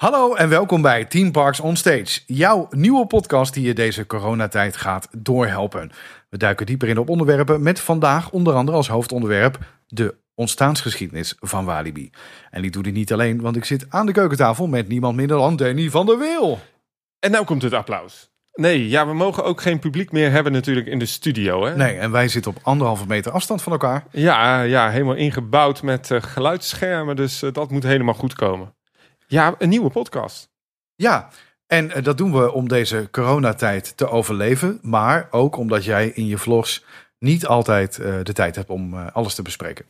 Hallo en welkom bij Team Parks On Stage, jouw nieuwe podcast die je deze coronatijd gaat doorhelpen. We duiken dieper in op onderwerpen met vandaag onder andere als hoofdonderwerp de ontstaansgeschiedenis van Walibi. En die doe ik niet alleen, want ik zit aan de keukentafel met niemand minder dan Danny van der Weel. En nou komt het applaus. Nee, ja, we mogen ook geen publiek meer hebben natuurlijk in de studio. Hè? Nee, en wij zitten op anderhalve meter afstand van elkaar. Ja, ja helemaal ingebouwd met uh, geluidsschermen, dus uh, dat moet helemaal goed komen. Ja, een nieuwe podcast. Ja, en uh, dat doen we om deze coronatijd te overleven, maar ook omdat jij in je vlogs niet altijd uh, de tijd hebt om uh, alles te bespreken.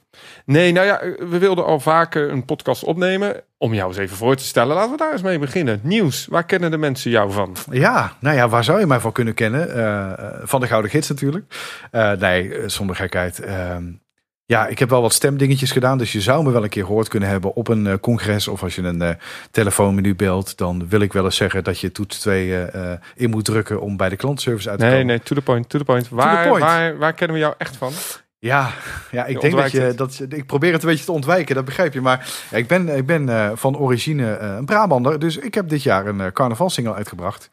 Nee, nou ja, we wilden al vaker een podcast opnemen. Om jou eens even voor te stellen. Laten we daar eens mee beginnen. Nieuws, waar kennen de mensen jou van? Ja, nou ja, waar zou je mij van kunnen kennen? Uh, van de Gouden Gids natuurlijk. nee, zonder gekheid. Ja, ik heb wel wat stemdingetjes gedaan. Dus je zou me wel een keer gehoord kunnen hebben op een uh, congres. Of als je een uh, telefoonmenu belt. Dan wil ik wel eens zeggen dat je toets 2 uh, in moet drukken om bij de klantservice uit te nee, komen. Nee, to the point, to the point. Waar, point. Waar, waar kennen we jou echt van? Ja, ja ik je denk dat je, dat ik probeer het een beetje te ontwijken, dat begrijp je. Maar ja, ik ben, ik ben uh, van origine uh, een Brabander, dus ik heb dit jaar een uh, carnavalsingle uitgebracht.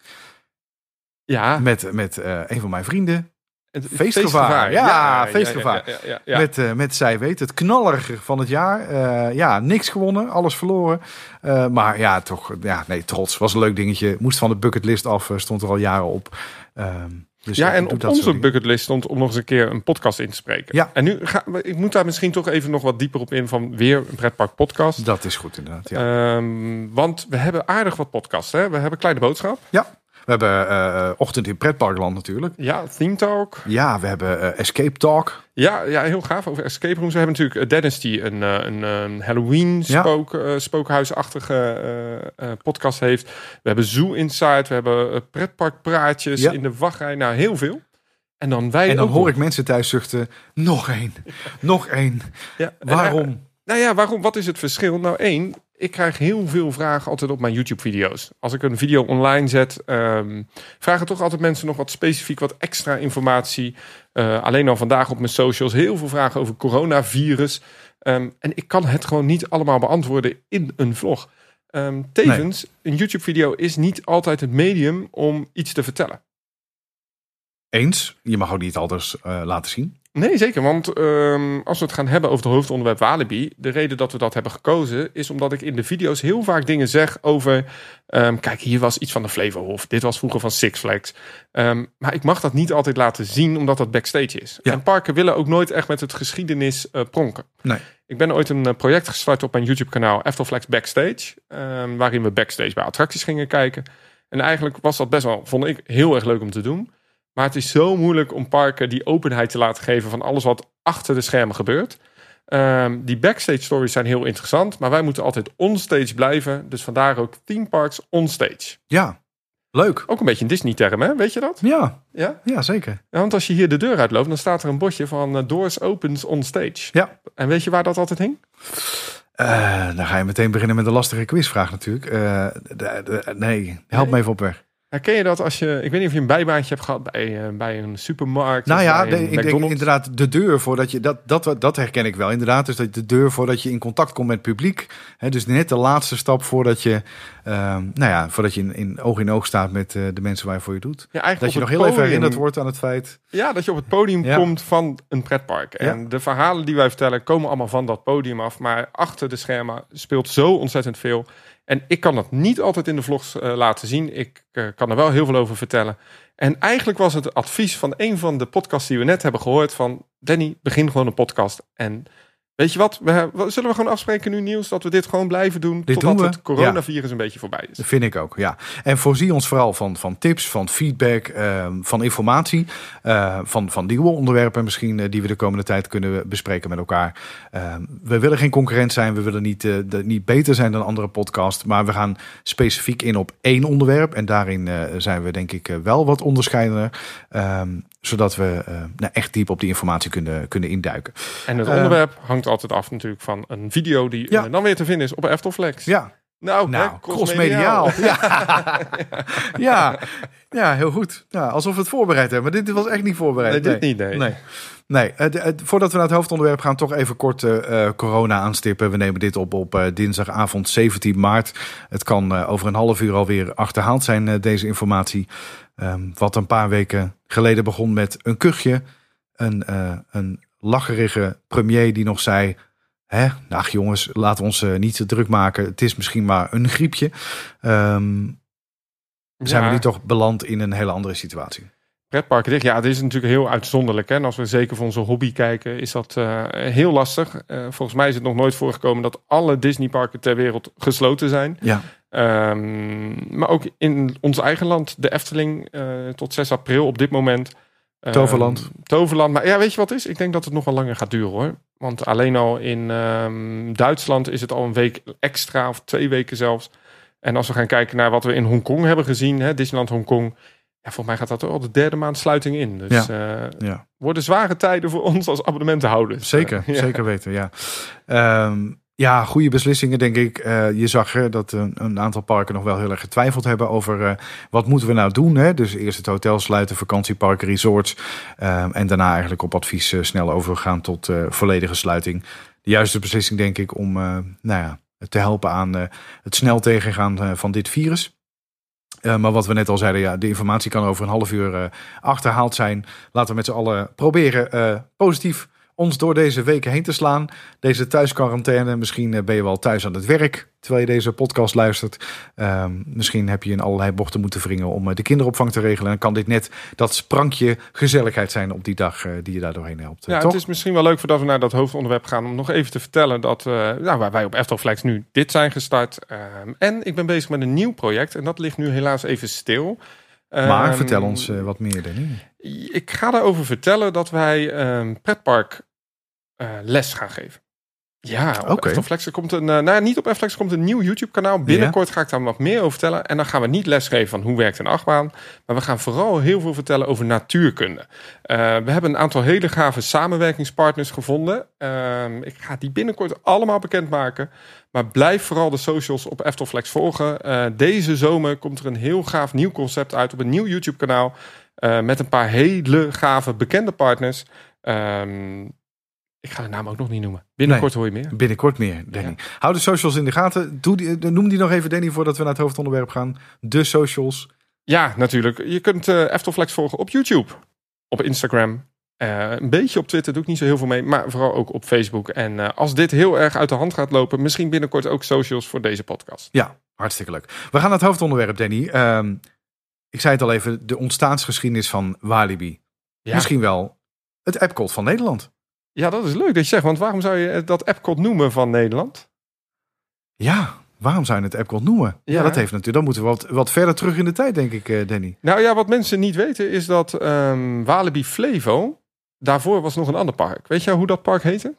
Ja. Met, met een van mijn vrienden. Feestgevaar. feestgevaar. Ja, Ja, feestgevaar. ja, ja. Met, uh, met Zij Weet, het knallerige van het jaar. Uh, ja, niks gewonnen, alles verloren. Uh, maar ja, toch, ja, nee, trots. Was een leuk dingetje. Moest van de bucketlist af, stond er al jaren op. Um, dus ja, en op onze bucketlist stond om nog eens een keer een podcast in te spreken. Ja. En nu ga ik moet daar misschien toch even nog wat dieper op in van weer een pretpark podcast. Dat is goed inderdaad. Ja. Um, want we hebben aardig wat podcasts. Hè? We hebben Kleine Boodschap. Ja. We hebben uh, Ochtend in Pretparkland natuurlijk. Ja, Theme Talk. Ja, we hebben uh, Escape Talk. Ja, ja, heel gaaf over escape rooms. We hebben natuurlijk Dennis die een, een, een Halloween spook, ja. spookhuisachtige podcast heeft. We hebben Zoo Insight. We hebben pretparkpraatjes ja. in de wachtrij. Nou, heel veel. En dan wij En dan hoor nog. ik mensen thuis zuchten. Nog één. Nog één. Ja, Waarom? Nou ja, waarom? Wat is het verschil? Nou, één, ik krijg heel veel vragen altijd op mijn YouTube-video's. Als ik een video online zet, um, vragen toch altijd mensen nog wat specifiek, wat extra informatie. Uh, alleen al vandaag op mijn socials heel veel vragen over coronavirus. Um, en ik kan het gewoon niet allemaal beantwoorden in een vlog. Um, tevens, nee. een YouTube-video is niet altijd het medium om iets te vertellen. Eens. Je mag ook niet alles uh, laten zien. Nee, zeker. Want um, als we het gaan hebben over het hoofdonderwerp Walibi, de reden dat we dat hebben gekozen, is omdat ik in de video's heel vaak dingen zeg over. Um, kijk, hier was iets van de Flevohof. Dit was vroeger van Six Flags. Um, maar ik mag dat niet altijd laten zien, omdat dat backstage is. Ja. En parken willen ook nooit echt met het geschiedenis uh, pronken. Nee. Ik ben ooit een uh, project gestart op mijn YouTube-kanaal Eftelflex Backstage, waarin we backstage bij attracties gingen kijken. En eigenlijk was dat best wel, vond ik, heel erg leuk om te doen. Maar het is zo moeilijk om parken die openheid te laten geven van alles wat achter de schermen gebeurt. Um, die backstage stories zijn heel interessant, maar wij moeten altijd onstage blijven. Dus vandaar ook theme parks onstage. Ja, leuk. Ook een beetje een Disney-term, hè? Weet je dat? Ja, Ja? ja zeker. ja? Want als je hier de deur uitloopt, dan staat er een bordje van uh, Doors Opens Onstage. Ja. En weet je waar dat altijd hing? Uh, dan ga je meteen beginnen met een lastige quizvraag natuurlijk. Uh, de, nee, help Nee. me even op weg. Herken je dat als je... Ik weet niet of je een bijbaantje hebt gehad bij, uh, bij een supermarkt Nou ja, de, ik denk inderdaad de deur voordat je dat, dat dat herken ik wel inderdaad. Dus dat de deur voordat je in contact komt met het publiek. Hè, dus net de laatste stap voordat je, um, nou ja, voordat je in, in oog in oog staat met uh, de mensen waarvoor je doet. Ja, eigenlijk Dat je nog heel even podium- herinnerd wordt aan het feit. Ja, dat je op het podium Ja. komt van een pretpark. En Ja. de verhalen die wij vertellen komen allemaal van dat podium af. Maar achter de schermen speelt zo ontzettend veel. En ik kan dat niet altijd in de vlogs uh, laten zien. Ik uh, kan er wel heel veel over vertellen. En eigenlijk was het advies van een van de podcasts die we net hebben gehoord van... Danny, begin gewoon een podcast. En weet je wat? We, zullen we gewoon afspreken nu nieuws dat we dit gewoon blijven doen... Dit totdat doen het coronavirus een beetje voorbij is. Dat vind ik ook, ja. En voorzie ons vooral van, van tips, van feedback, uh, van informatie. Uh, van, van nieuwe onderwerpen misschien uh, die we de komende tijd kunnen bespreken met elkaar. Ehm, we willen geen concurrent zijn. We willen niet, de, niet beter zijn dan andere podcasts. Maar we gaan specifiek in op één onderwerp. En daarin zijn we denk ik wel wat onderscheidender. Zodat we uh, nou, echt diep op die informatie kunnen, kunnen induiken. En het onderwerp hangt altijd af natuurlijk van een video die Ja. uh, dan weer te vinden is op Eftelflex. Ja, Nou, Nou, hè, crossmediaal. Ja. ja. ja, heel goed. Ja, alsof we het voorbereid hebben. Maar dit was echt niet voorbereid. Nee, dit niet, nee. Nee. Voordat we naar het hoofdonderwerp gaan, toch even kort eh, eh, corona aanstippen. We nemen dit op op eh, dinsdagavond 17 maart. Het kan eh, over een half uur alweer achterhaald zijn, eh, deze informatie. Ehm, wat een paar weken geleden begon met een kuchje. Een, eh, een lacherige premier die nog zei... Hè, nou jongens, laten we ons eh, niet te druk maken. Het is misschien maar een griepje. Ehm, zijn we nu toch beland in een hele andere situatie. Pretparken dicht. Ja, het is natuurlijk heel uitzonderlijk. Hè? En als we zeker voor onze hobby kijken, is dat eh, heel lastig. Eh, volgens mij is het nog nooit voorgekomen dat alle Disneyparken ter wereld gesloten zijn. Ja, Ehm, maar ook in ons eigen land, de Efteling, eh, tot 6 april op dit moment. Ehm, Toverland. Toverland. Maar ja, weet je wat het is? Ik denk dat het nog wel langer gaat duren hoor. Want alleen al in ehm, Duitsland is het al een week extra, of twee weken zelfs. En als we gaan kijken naar wat we in Hongkong hebben gezien, hè, Disneyland Hongkong. Ja, volgens mij gaat dat er al de derde maand sluiting in. Dus eh ja. worden zware tijden voor ons als abonnementenhouders. Zeker, Eh, ja. zeker weten, ja. Ehm, ja, goede beslissingen, denk ik. Eh, je zag hè, dat een, een aantal parken nog wel heel erg getwijfeld hebben over eh, wat moeten we nou doen. Hè? Dus eerst het hotel sluiten, vakantieparken, resorts. ehm, en daarna eigenlijk op advies eh, snel overgaan tot eh, volledige sluiting. De juiste beslissing, denk ik, om eh, nou ja, te helpen aan eh, het snel tegengaan eh, van dit virus. Eh, maar wat we net al zeiden, ja, de informatie kan over een half uur eh, achterhaald zijn. Laten we met z'n allen proberen eh, positief ons door deze weken heen te slaan. Deze thuisquarantaine. Misschien ben je wel thuis aan het werk terwijl je deze podcast luistert. Ehm, misschien heb je in allerlei bochten moeten wringen om eh, de kinderopvang te regelen. En kan dit net dat sprankje gezelligheid zijn op die dag eh, die je daar doorheen helpt. eh, Ja, toch? het is misschien wel leuk voordat we naar dat hoofdonderwerp gaan om nog even te vertellen dat nou, waar wij op Eftelflex nu dit zijn gestart. Ehm, en ik ben bezig met een nieuw project en dat ligt nu helaas even stil. maar Ehm, vertel ons wat meer, Danny. Ik ga daarover vertellen dat wij ehm pretpark les gaan geven. Ja, op. Er komt een, eh, nou niet op er komt een nieuw YouTube kanaal. Binnenkort ga ik daar wat meer over vertellen. En dan gaan we niet lesgeven van hoe werkt een achtbaan. Maar we gaan vooral heel veel vertellen over natuurkunde. Eh, we hebben een aantal hele gave samenwerkingspartners gevonden. Ehm, ik ga die binnenkort allemaal bekendmaken. Maar blijf vooral de socials op Eftelflex volgen. Eh, deze zomer komt er een heel gaaf nieuw concept uit op een nieuw YouTube kanaal. met een paar hele gave bekende partners. Ehm, ik ga de naam ook nog niet noemen. Binnenkort hoor je meer. Binnenkort meer, Danny. Hou de socials in de gaten. Doe die, eh, noem die nog even, Danny, voordat we naar het hoofdonderwerp gaan. De socials. Ja, natuurlijk. Je kunt eh Eftelflex volgen op YouTube, op Instagram. eh, een beetje op Twitter doe ik niet zo heel veel mee, maar vooral ook op Facebook. En als dit heel erg uit de hand gaat lopen, misschien binnenkort ook socials voor deze podcast. Ja, hartstikke leuk. We gaan naar het hoofdonderwerp, Danny. Ehm, ik zei het al even, de ontstaansgeschiedenis van Walibi. Ja, Misschien wel het Epcot van Nederland. Ja, dat is leuk dat je zegt, want waarom zou je dat Epcot noemen van Nederland? Ja, waarom zou je het Epcot noemen? Ja, Ja. dat heeft natuurlijk. Dan moeten we wat, wat verder terug in de tijd, denk ik, eh, Danny. Nou ja, wat mensen niet weten is dat ehm Walibi Flevo, daarvoor was nog een ander park. Weet je hoe dat park heette?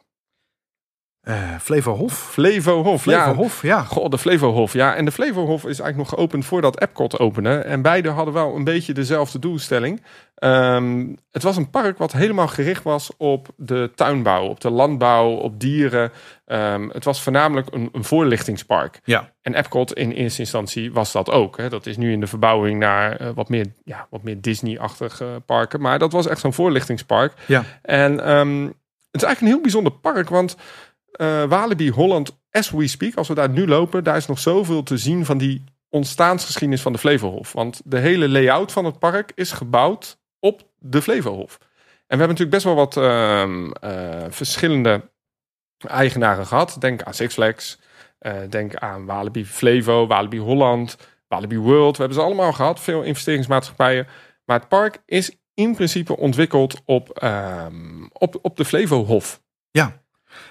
Eh Flevohof. Flevohof. Ja, Flevohof, ja. Goh, de Flevohof. Ja, en de Flevohof is eigenlijk nog geopend voordat Epcot opende. En beide hadden wel een beetje dezelfde doelstelling. Ehm, het was een park wat helemaal gericht was op de tuinbouw, op de landbouw, op dieren. Ehm, het was voornamelijk een, een voorlichtingspark. Ja. En Epcot in eerste instantie was dat ook. Hè. Dat is nu in de verbouwing naar eh, wat meer, ja, wat meer Disney-achtige parken. Maar dat was echt zo'n voorlichtingspark. Ja. En ehm, het is eigenlijk een heel bijzonder park, want eh, Walibi Holland, as we speak, als we daar nu lopen, daar is nog zoveel te zien van die ontstaansgeschiedenis van de Flevohof. Want de hele layout van het park is gebouwd op de Flevohof. En we hebben natuurlijk best wel wat ehm, eh, verschillende eigenaren gehad. Denk aan Six Flags, eh, denk aan Walibi Flevo, Walibi Holland, Walibi World. We hebben ze allemaal gehad, veel investeringsmaatschappijen. Maar het park is in principe ontwikkeld op, ehm, op, op de Flevohof. Ja.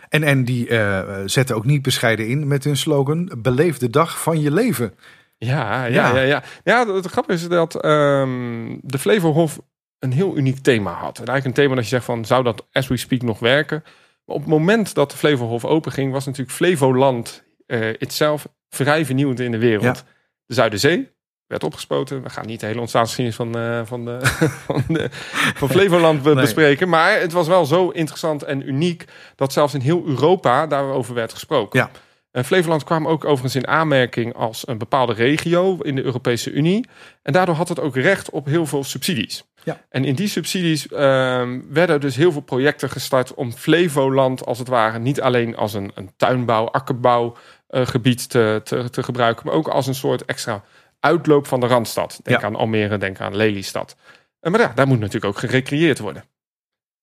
En, en die eh, zetten ook niet bescheiden in met hun slogan: Beleef de dag van je leven. Ja, ja, Ja. ja. ja, ja. het, het grappige is dat ehm, de Flevohof een heel uniek thema had. En eigenlijk een thema dat je zegt van, zou dat as we speak nog werken? Maar op het moment dat de Flevohof open ging, was natuurlijk Flevoland eh itself vrij vernieuwend in de wereld. De Zuiderzee werd opgespoten. We gaan niet de hele ontstaansgeschiedenis van, eh, van, de, van, de, van Flevoland Nee. bespreken. Maar het was wel zo interessant en uniek dat zelfs in heel Europa daarover werd gesproken. Ja. En Flevoland kwam ook overigens in aanmerking als een bepaalde regio in de Europese Unie. En daardoor had het ook recht op heel veel subsidies. Ja. En in die subsidies ehm, werden dus heel veel projecten gestart om Flevoland als het ware niet alleen als een, een tuinbouw, akkerbouwgebied te, te, te gebruiken, maar ook als een soort extra uitloop van de Randstad. Denk Ja. aan Almere, denk aan Lelystad. En maar ja, daar moet natuurlijk ook gerecreëerd worden.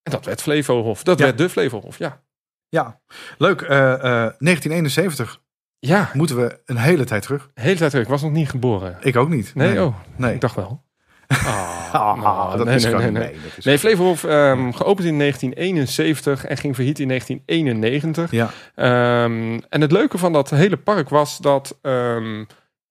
En dat werd Flevohof. Dat Ja. werd de Flevohof, ja. Ja, leuk. Eh, eh, 1971 Ja, moeten we een hele tijd terug. de hele tijd terug. Ik was nog niet geboren. Ik ook niet. Nee, oh, nee. ik dacht wel. Ah, Ah, nou, dat nee, is nee, nee, Flevohof ehm, geopend in 1971 en ging verhit in 1991. Ja, Ehm, en het leuke van dat hele park was dat ehm,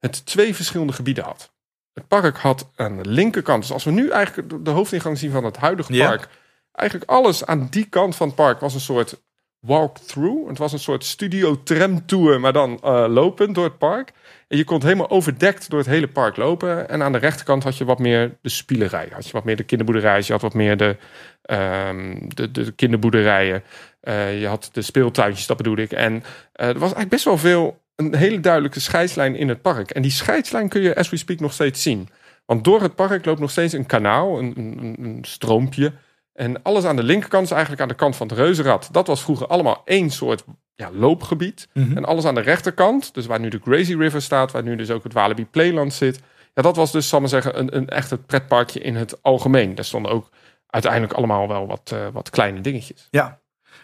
het twee verschillende gebieden had. Het park had aan de linkerkant, dus als we nu eigenlijk de- hoofdingang zien van het huidige Ja. park, eigenlijk alles aan die kant van het park was een soort walkthrough. Het was een soort studio tram tour, maar dan eh, lopend door het park. En je kon helemaal overdekt door het hele park lopen. En aan de rechterkant had je wat meer de spielerij. Had je wat meer de kinderboerderij. Je had wat meer de, ehm, de, de kinderboerderijen. Eh, je had de speeltuintjes, dat bedoel ik. En eh, er was eigenlijk best wel veel, een hele duidelijke scheidslijn in het park. En die scheidslijn kun je, as we speak, nog steeds zien. Want door het park loopt nog steeds een kanaal, een, een, een stroompje. En alles aan de linkerkant is eigenlijk aan de kant van het reuzenrad. Dat was vroeger allemaal één soort ja, loopgebied. Mhm. En alles aan de rechterkant, dus waar nu de Crazy River staat, waar nu dus ook het Walibi Playland zit. Ja, dat was dus, zal maar zeggen, een, een echt het pretparkje in het algemeen. Daar stonden ook uiteindelijk allemaal wel wat, eh, wat kleine dingetjes. ja.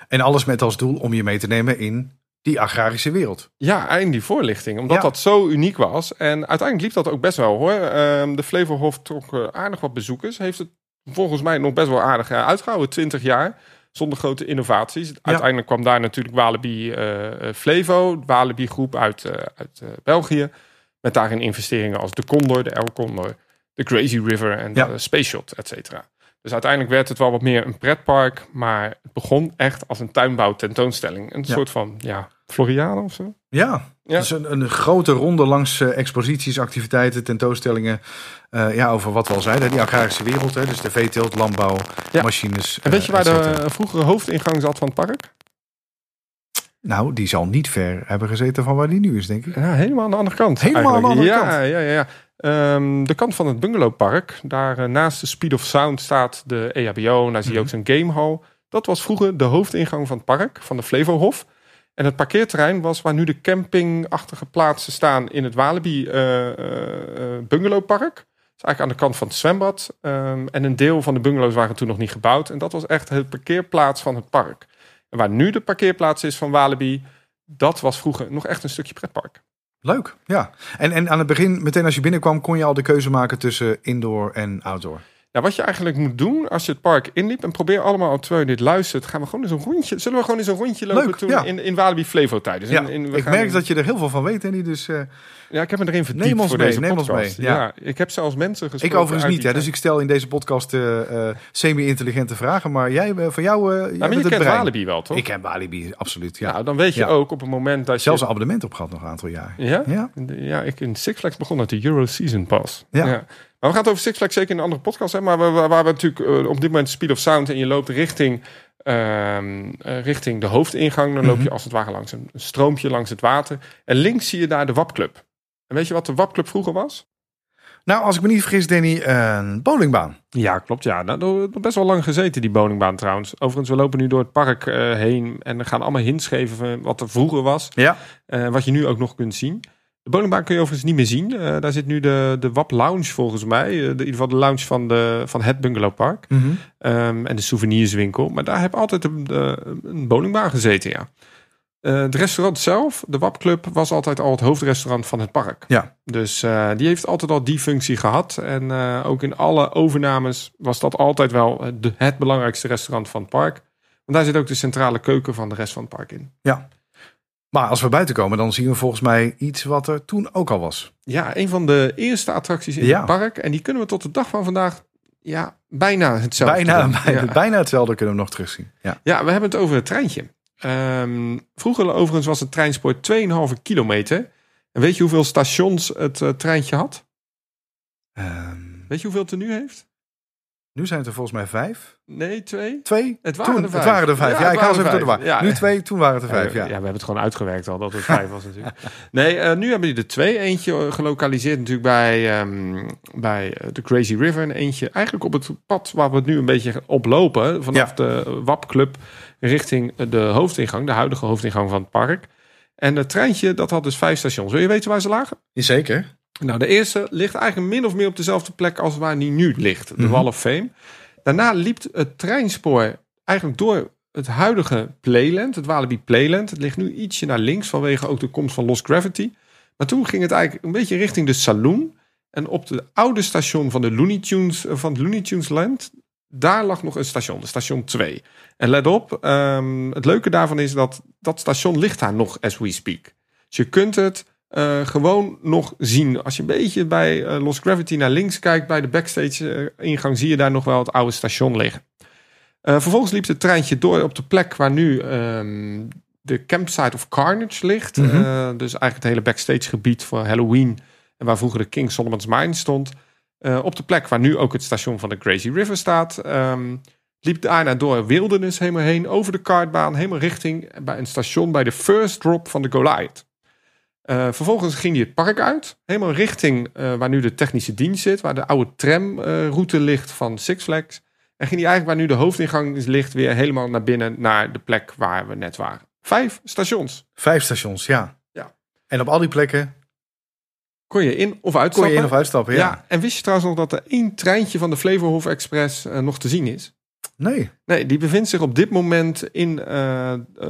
En alles met als doel om je mee te nemen in die agrarische wereld. Ja, en die voorlichting, omdat Ja. dat zo uniek was. En uiteindelijk liep dat ook best wel hoor. Ehm, de Flevohof trok eh, aardig wat bezoekers. Heeft het volgens mij nog best wel aardig eh, uitgehouden, 20 jaar. Zonder grote innovaties. Uiteindelijk kwam daar natuurlijk Walibi eh, Flevo, de Walibi groep uit, uit België. Met daarin investeringen als de Condor, de El Condor, de Crazy River en Ja. de Space Shot, et cetera. Dus uiteindelijk werd het wel wat meer een pretpark. Maar het begon echt als een tuinbouw tentoonstelling. Een Ja. soort van, ja, Floriade of zo. Ja, Ja. dus een, een grote ronde langs eh, exposities, activiteiten, tentoonstellingen. eh, ja, over wat we al zeiden, die agrarische wereld. Hè, dus de veeteelt, landbouw, Ja. machines. En weet eh, je waar et cetera. de vroegere hoofdingang zat van het park? Nou, die zal niet ver hebben gezeten van waar die nu is, denk ik. Ja, helemaal aan de andere kant. Helemaal aan de andere ja, kant. Ja, ja, ja. Ehm, de kant van het bungalowpark, daar eh, naast de Speed of Sound staat de EHBO. En daar zie je ook Mhm. zo'n gamehall. Dat was vroeger de hoofdingang van het park, van de Flevohof. En het parkeerterrein was waar nu de campingachtige plaatsen staan in het Walibi eh, eh, bungalowpark. Is eigenlijk aan de kant van het zwembad. Ehm, en een deel van de bungalows waren toen nog niet gebouwd. En dat was echt het parkeerplaats van het park. En waar nu de parkeerplaats is van Walibi, dat was vroeger nog echt een stukje pretpark. Leuk, ja. En, en aan het begin, meteen als je binnenkwam, kon je al de keuze maken tussen indoor en outdoor. Nou, wat je eigenlijk moet doen als je het park inliep... en probeer allemaal, terwijl je dit luistert... gaan we gewoon eens een rondje... zullen we gewoon eens een rondje lopen Leuk, toen ja. in, in Walibi Flevo tijd? Dus Ja, in, in- we ik gaan merk in- dat je er heel veel van weet, Henny. Dus eh, Ja, ik heb me erin verdiept Neem ons voor mee, deze neem ons mee, ja. Ja. ik heb zelfs mensen ik gesproken... overigens uit niet. die Hè, dus ik stel in deze podcast eh, eh, semi-intelligente vragen. Maar jij, eh, van jou, jij Nou, je kent brein. Walibi wel, toch? Ik heb Walibi, absoluut. Ja. Nou, dan weet je ook op het moment dat Zelfs je... een abonnement op gehad nog een aantal jaar. Ja? Ja, Ja, ik in Six Flags begon uit de Euro Season Pass. Ja. Maar we gaan het over Six Flags zeker in een andere podcast hebben. Maar waar we natuurlijk eh, op dit moment Speed of Sound en je loopt richting, ehm, eh, richting de hoofdingang. Dan loop je Mhm. als het ware langs een een stroompje langs het water. En links zie je daar de WAP-club. En weet je wat de WAP-club vroeger was? Nou, als ik me niet vergis, Danny, een bowlingbaan. Ja, klopt. Ja, nou, best wel lang gezeten, die bowlingbaan trouwens. Overigens, we lopen nu door het park eh, heen en er gaan allemaal hints geven van wat er vroeger was. Ja. Wat je nu ook nog kunt zien. De bowlingbaan kun je overigens niet meer zien. Eh, daar zit nu de, de WAP Lounge volgens mij. Eh, de, in ieder geval de lounge van, de, van het Bungalowpark. Ehm, en de souvenirswinkel. Maar daar heb altijd een, een bowlingbaan gezeten, ja. Eh, het restaurant zelf, de WAP Club, was altijd al het hoofdrestaurant van het park. Ja. Dus die heeft altijd al die functie gehad. En ook in alle overnames was dat altijd wel het, de- het belangrijkste restaurant van het park. Want daar zit ook de centrale keuken van de rest van het park in. Maar als we buiten komen, dan zien we volgens mij iets wat er toen ook al was. Ja, een van de eerste attracties in Ja. het park. En die kunnen we tot de dag van vandaag ja, bijna hetzelfde Bijna, bijna, Ja. bijna hetzelfde kunnen we nog terugzien. Ja. Ja, we hebben het over het treintje. Ehm, vroeger overigens was het treinspoor 2,5 kilometer. En weet je hoeveel stations het eh, treintje had? Ehm, Weet je hoeveel het er nu heeft? Nu zijn het er volgens mij vijf. Nee, twee. Twee? Het waren toen, er vijf. Het waren er vijf. Ja, Ja, ik haal ze even door de. Ja. Nu twee, toen waren het er vijf. Ja. ja, we hebben het gewoon uitgewerkt al dat het vijf was natuurlijk. Nee, eh, nu hebben die er twee. Eentje eh, gelokaliseerd natuurlijk bij, ehm, bij eh, de Crazy River. En eentje eigenlijk op het pad waar we het nu een beetje oplopen. Vanaf de WAP-club richting de hoofdingang. De huidige hoofdingang van het park. En het treintje, dat had dus vijf stations. Wil je weten waar ze lagen? Zeker. Nou, de eerste ligt eigenlijk min of meer op dezelfde plek als waar die nu ligt. De Mhm. Wall of Fame. Daarna liep het treinspoor eigenlijk door het huidige Playland, het Walibi Playland. Het ligt nu ietsje naar links vanwege ook de komst van Lost Gravity. Maar toen ging het eigenlijk een beetje richting de saloon. En op de oude station van de Looney Tunes, eh, van het Looney Tunes Land, daar lag nog een station, de station 2. En let op, ehm, het leuke daarvan is dat dat station ligt daar nog as we speak. Dus je kunt het eh, gewoon nog zien. Als je een beetje bij eh, Lost Gravity naar links kijkt, bij de backstage eh, ingang, zie je daar nog wel het oude station liggen. Vervolgens liep het treintje door op de plek waar nu ehm, de Campsite of Carnage ligt. Mhm. Dus eigenlijk het hele backstage gebied voor Halloween. En waar vroeger de King Solomon's Mine stond. Op de plek waar nu ook het station van de Crazy River staat. ehm, liep daarna door Wilderness helemaal heen. Over de kartbaan. Helemaal richting bij een station bij de first drop van de Goliath. Eh, vervolgens ging hij het park uit. Helemaal richting eh, waar nu de technische dienst zit. Waar de oude tramroute ligt van Six Flags. En ging hij eigenlijk waar nu de hoofdingang is, ligt weer helemaal naar binnen. Naar de plek waar we net waren. Vijf stations. Vijf stations, ja. Ja. En op al die plekken Kon je in of kon uitstappen. je in of uitstappen. Ja. ja. en wist je trouwens nog dat er één treintje van de Flevohof Express eh, nog te zien is? Nee. Nee, die bevindt zich op dit moment in,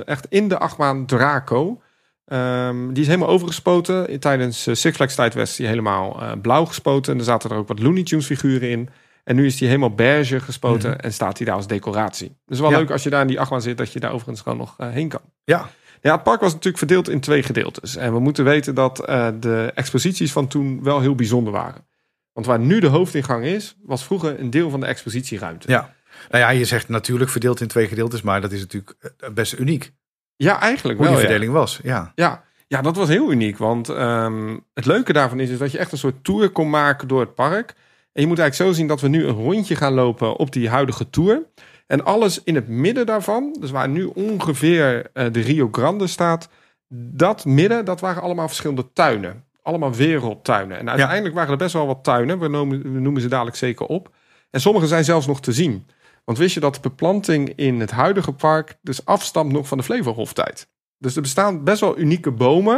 echt in de achtbaan Draco. Ehm, die is helemaal overgespoten. Tijdens eh, Six Flags tijd was die helemaal eh, blauw gespoten. En er zaten er ook wat Looney Tunes figuren in. En nu is die helemaal beige gespoten en staat die daar als decoratie. Dus wel Ja. leuk als je daar in die achtbaan zit, dat je daar overigens gewoon nog eh, heen kan. Ja. Ja, het park was natuurlijk verdeeld in twee gedeeltes. En we moeten weten dat de exposities van toen wel heel bijzonder waren. Want waar nu de hoofdingang is, was vroeger een deel van de expositieruimte. Ja. Nou ja, je zegt natuurlijk verdeeld in twee gedeeltes, maar dat is natuurlijk best uniek. Ja, eigenlijk Hoe wel. die ja. verdeling was. Ja. Ja, ja, dat was heel uniek. Want ehm, het leuke daarvan is, is dat je echt een soort tour kon maken door het park. En je moet eigenlijk zo zien dat we nu een rondje gaan lopen op die huidige tour. En alles in het midden daarvan, dus waar nu ongeveer eh, de Rio Grande staat, dat midden, dat waren allemaal verschillende tuinen. Allemaal wereldtuinen. En uiteindelijk waren er best wel wat tuinen. We noemen, we noemen ze dadelijk zeker op. En sommige zijn zelfs nog te zien. Want wist je dat de beplanting in het huidige park dus afstamt nog van de Flevohoftijd? Dus er bestaan best wel unieke bomen.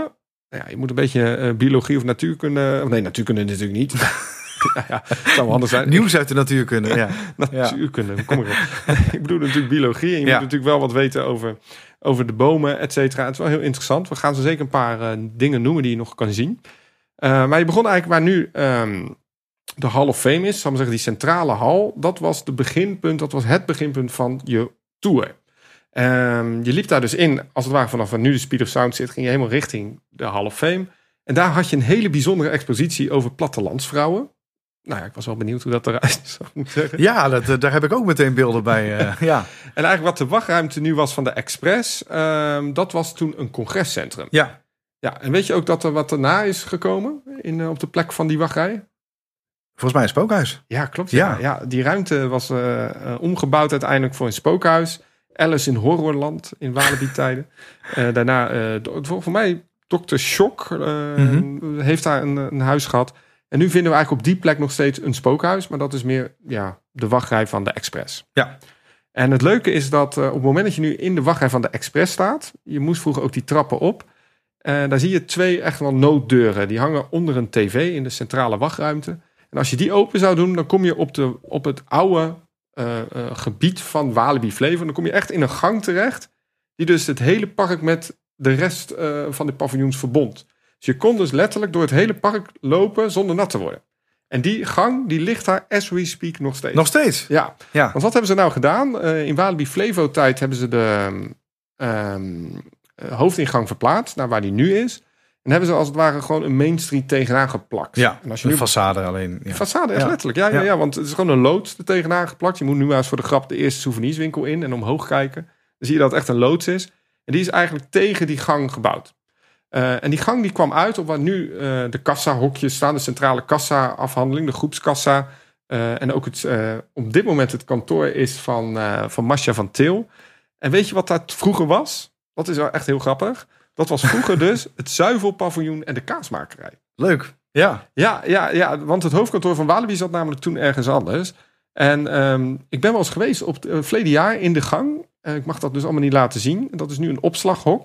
Nou ja, je moet een beetje eh, biologie of natuurkunde... Nee, natuurkunde natuurlijk niet. ja, ja, het zou wel anders zijn. Nieuws uit de natuurkunde. Ja. Natuurkunde, hoe kom ik op? ik bedoel natuurlijk biologie. En je Ja. moet natuurlijk wel wat weten over, over de bomen, et cetera. Het is wel heel interessant. We gaan zo zeker een paar eh, dingen noemen die je nog kan zien. Eh, maar je begon eigenlijk waar nu ehm, de Hall of Fame is. Zal ik maar zeggen, die centrale hal. Dat was de beginpunt, dat was het beginpunt van je tour. Ehm, je liep daar dus in, als het ware vanaf waar nu de Speed of Sound zit, ging je helemaal richting de Hall of Fame. En daar had je een hele bijzondere expositie over plattelandsvrouwen. Nou ja, ik was wel benieuwd hoe dat eruit ik zeggen. Ja, dat, eh, daar heb ik ook meteen beelden bij. eh, ja. En eigenlijk wat de wachtruimte nu was van de Express, ehm, dat was toen een congrescentrum. ja. Ja, en weet je ook dat er wat erna is gekomen in, eh, op de plek van die wachtrij? Volgens mij een spookhuis. Ja, klopt. Ja, Ja. ja. die ruimte was eh, eh, omgebouwd uiteindelijk voor een spookhuis. Alice in Horrorland in Walibi-tijden. Eh, daarna, voor, mij, Dr. Shock Mhm. heeft daar een, een huis gehad. En nu vinden we eigenlijk op die plek nog steeds een spookhuis. Maar dat is meer ja, de wachtrij van de Express. Ja. En het leuke is dat op het moment dat je nu in de wachtrij van de Express staat... je moest vroeger ook die trappen op... Daar zie je twee echt wel nooddeuren. Die hangen onder een tv in de centrale wachtruimte. En als je die open zou doen, dan kom je op, de, op het oude eh, eh, gebied van Walibi Flevo. Dan kom je echt in een gang terecht. Die dus het hele park met de rest eh, van de paviljoens verbond. Dus je kon dus letterlijk door het hele park lopen zonder nat te worden. En die gang, die ligt daar as we speak nog steeds. Nog steeds. Ja, Ja. want wat hebben ze nou gedaan? In Walibi Flevo tijd hebben ze de ehm, eh, hoofdingang verplaatst naar waar die nu is. En hebben ze als het ware gewoon een Main Street tegenaan geplakt. Ja, en als je een nu façade alleen. Ja. Façade, echt Ja. letterlijk. Ja, ja, Ja. ja, want het is gewoon een loods er tegenaan geplakt. Je moet nu maar eens voor de grap de eerste souvenirswinkel in en omhoog kijken. Dan zie je dat het echt een loods is. En die is eigenlijk tegen die gang gebouwd. Eh, en die gang die kwam uit op waar nu eh, de kassa-hokjes staan. De centrale kassa-afhandeling, de groepskassa. Eh, en ook het, op dit moment het kantoor is van, van Masha van Til. En weet je wat dat vroeger was? Dat is wel echt heel grappig. Dat was vroeger dus het zuivelpaviljoen en de kaasmakerij. Leuk. Ja. Ja, ja, ja, want het hoofdkantoor van Walibi zat namelijk toen ergens anders. En ehm, ik ben wel eens geweest op het uh, verleden jaar in de gang. Eh, ik mag dat dus allemaal niet laten zien. Dat is nu een opslaghok.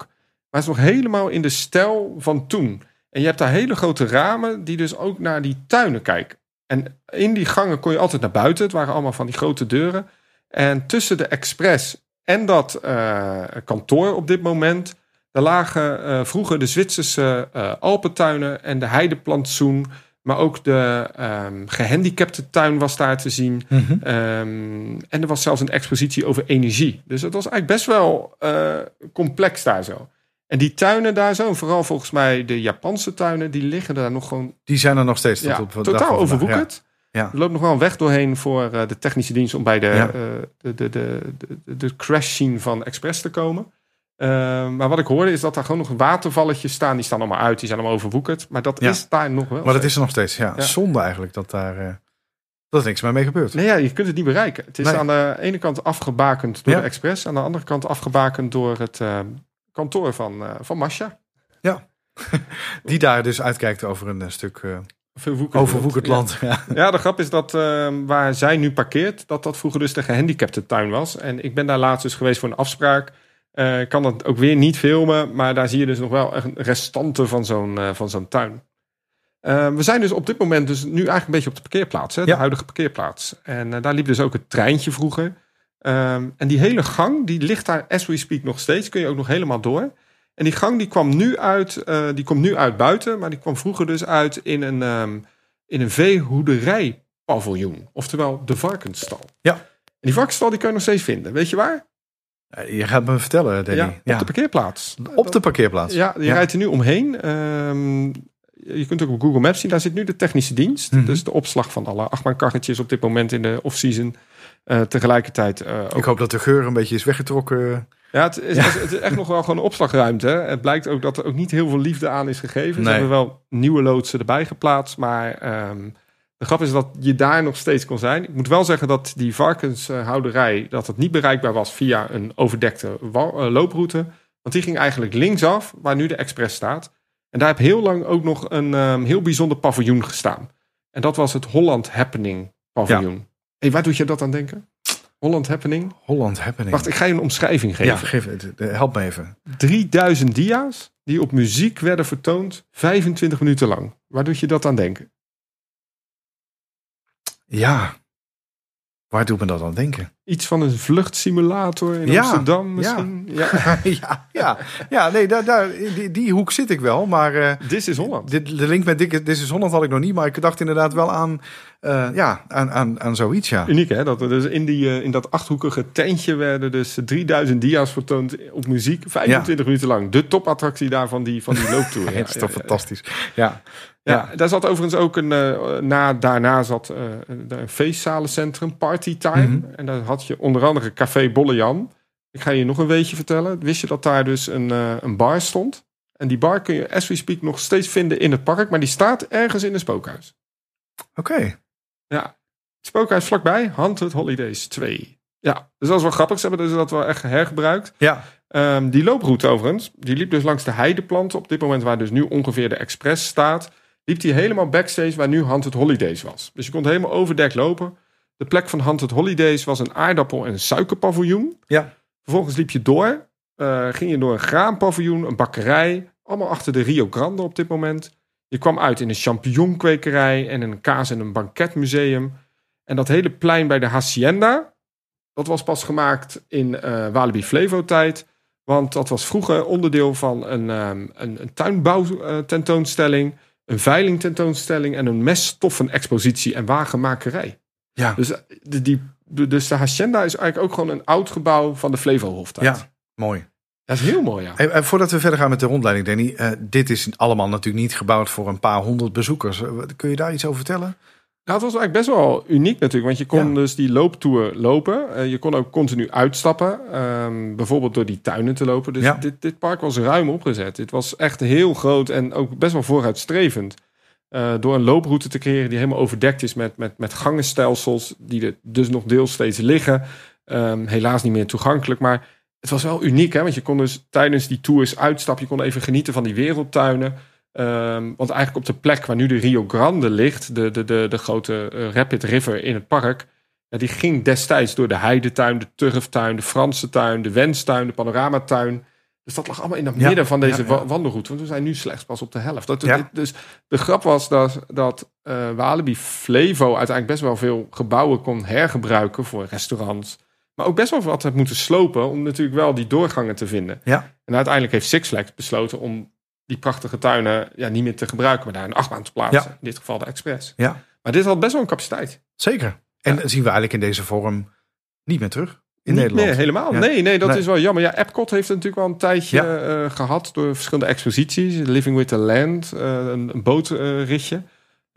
Maar het is nog helemaal in de stijl van toen. En je hebt daar hele grote ramen die dus ook naar die tuinen kijken. En in die gangen kon je altijd naar buiten. Het waren allemaal van die grote deuren. En tussen de Express en dat eh, kantoor op dit moment... daar lagen eh, vroeger de Zwitserse eh, Alpentuinen en de heideplantsoen... maar ook de ehm gehandicapte tuin was daar te zien. Mhm. Ehm, en er was zelfs een expositie over energie. Dus het was eigenlijk best wel eh, complex daar zo. En die tuinen daar zo, vooral volgens mij de Japanse tuinen... die liggen daar nog gewoon Die zijn er nog steeds tot ja, op totaal overwoekerd. Ja. Er loopt nog wel een weg doorheen voor de technische dienst om bij de, Ja. de, de, de, de, de crash scene van Express te komen. Eh, maar wat ik hoorde is dat daar gewoon nog watervalletjes staan. Die staan allemaal uit, die zijn allemaal overwoekerd. Maar dat Ja. is daar nog wel. Maar dat is er nog steeds. Ja. Ja. Zonde eigenlijk dat daar eh, dat er niks meer mee gebeurt. Nee, ja, je kunt het niet bereiken. Het is Nee. aan de ene kant afgebakend door Ja. de Express. Aan de andere kant afgebakend door het eh, kantoor van, eh van Masha. Die daar dus uitkijkt over een eh, stuk Verwoekerd overwoekerd Ja. land. Ja. Ja, de grap is dat eh, waar zij nu parkeert, dat dat vroeger dus de gehandicapte tuin was. En ik ben daar laatst dus geweest voor een afspraak. Ik kan dat ook weer niet filmen, maar daar zie je dus nog wel restanten van zo'n eh, van zo'n tuin. Eh, we zijn dus op dit moment dus nu eigenlijk een beetje op de parkeerplaats, hè, de huidige parkeerplaats. En daar liep dus ook het treintje vroeger. Ehm, en die hele gang, die ligt daar as we speak nog steeds, kun je ook nog helemaal door. En die gang die kwam nu uit, die komt nu uit buiten, maar die kwam vroeger dus uit in een, ehm, in een veehoederijpaviljoen. Oftewel de varkensstal. Ja. En die varkensstal die kun je nog steeds vinden. Weet je waar? Je gaat me vertellen, Danny. Ja, Ja, op de parkeerplaats. Op de parkeerplaats. Ja, je Ja. rijdt er nu omheen. Ehm, je kunt ook op Google Maps zien. Daar zit nu de technische dienst. Mhm. Dus de opslag van alle achtbaankarretjes op dit moment in de off-season. Eh, tegelijkertijd eh, ook Ik hoop dat de geur een beetje is weggetrokken. Ja, het is, het is echt nog wel gewoon een opslagruimte. hè. Het blijkt ook dat er ook niet heel veel liefde aan is gegeven. Ze hebben wel nieuwe loodsen erbij geplaatst. Maar ehm, de grap is dat je daar nog steeds kon zijn. Ik moet wel zeggen dat die varkenshouderij... dat het niet bereikbaar was via een overdekte eh, looproute. Want die ging eigenlijk linksaf, waar nu de Express staat. En daar heb heel lang ook nog een ehm, heel bijzonder paviljoen gestaan. En dat was het Holland Happening paviljoen. Hey, waar doet je dat aan denken? Holland Happening? Holland Happening. Wacht, ik ga je een omschrijving geven. ja, geef het. eh, Help me even. 3000 dia's die op muziek werden vertoond 25 minuten lang. Waar doet je dat aan denken? Ja. Waar doet me dat aan denken? Iets van een vluchtsimulator in Ja, Amsterdam misschien? Ja. ja, ja, ja, nee, daar, daar, die, die hoek zit ik wel. Maar eh, This is Holland. dit, de link met Dikke Dit is Holland had ik nog niet. Maar ik dacht inderdaad wel aan, eh, ja, aan, aan, aan zoiets, ja. Uniek hè? Dat er dus in, die, eh, in dat achthoekige tentje werden dus 3000 dia's vertoond op muziek 25 minuten lang. De topattractie daar van die, van die looptour. Het is toch fantastisch. Ja. Ja, daar zat overigens ook een. eh, na, daarna zat eh, een, feestzalencentrum, Party Time. Mhm. En daar had je onder andere Café Bolle Jan. Ik ga je nog een weetje vertellen. Wist je dat daar dus een, eh, een bar stond? En die bar kun je, as we speak, nog steeds vinden in het park. Maar die staat ergens in een spookhuis. Oké. Ja, het spookhuis vlakbij, Haunted Holidays 2. Ja, dus dat is wel grappig. Ze hebben dus dat wel echt hergebruikt. Ja. Ehm, die looproute overigens, die liep dus langs de heideplanten. Op dit moment waar dus nu ongeveer de Express staat, liep die helemaal backstage waar nu Haunted Holidays was. Dus je kon helemaal overdekt lopen. De plek van Haunted Holidays was een aardappel- en suikerpaviljoen. Ja. Vervolgens liep je door, eh, ging je door een graampaviljoen, een bakkerij, allemaal achter de Rio Grande op dit moment. Je kwam uit in een champignonkwekerij en een kaas- en een banketmuseum. En dat hele plein bij de Hacienda, dat was pas gemaakt in eh Walibi Flevo tijd. Want dat was vroeger onderdeel van een, ehm een, een tuinbouwtentoonstelling, een veilingtentoonstelling en een meststoffen-expositie en wagenmakerij. Ja. Dus, eh, de, die, dus de Hacienda is eigenlijk ook gewoon een oud gebouw van de Flevo-hoftijd. Ja. Mooi. Dat is heel mooi, ja. En, en voordat we verder gaan met de rondleiding, Danny. eh, dit is allemaal natuurlijk niet gebouwd voor een paar honderd bezoekers. Eh, Kun je daar iets over vertellen? Nou, het was eigenlijk best wel uniek natuurlijk, want je kon Ja. dus die looptour lopen. Eh, je kon ook continu uitstappen, ehm, bijvoorbeeld door die tuinen te lopen. Dus Ja. dit, dit park was ruim opgezet. Dit was echt heel groot en ook best wel vooruitstrevend. eh, door een looproute te creëren die helemaal overdekt is met, met, met gangenstelsels, die er dus nog deels steeds liggen. Ehm, helaas niet meer toegankelijk, maar het was wel uniek, hè? want je kon dus tijdens die tours uitstappen, je kon even genieten van die wereldtuinen. Ehm, want eigenlijk op de plek waar nu de Rio Grande ligt, de, de, de, de grote eh, Rapid River in het park, ja, die ging destijds door de heidetuin, de turftuin, de Franse tuin, de wenstuin, de panoramatuin. Dus dat lag allemaal in het Ja, midden van deze ja, ja. wa- wandelroute. Want we zijn nu slechts pas op de helft. Dat. Dus de grap was dat, dat eh, Walibi Flevo uiteindelijk best wel veel gebouwen kon hergebruiken voor restaurants. Maar ook best wel wat had moeten slopen om natuurlijk wel die doorgangen te vinden. Ja. En uiteindelijk heeft Six Flags besloten om die prachtige tuinen ja, niet meer te gebruiken, maar daar een achtbaan te plaatsen. Ja. In dit geval de Express. Ja. Maar dit had best wel een capaciteit. Zeker. En Ja. zien we eigenlijk in deze vorm niet meer terug in Niet Nederland. meer, helemaal. Ja. Nee, nee, dat Nee. is wel jammer. Ja, Epcot heeft het natuurlijk wel een tijdje eh, gehad door verschillende exposities. Living with the Land, eh, een, een bootritje.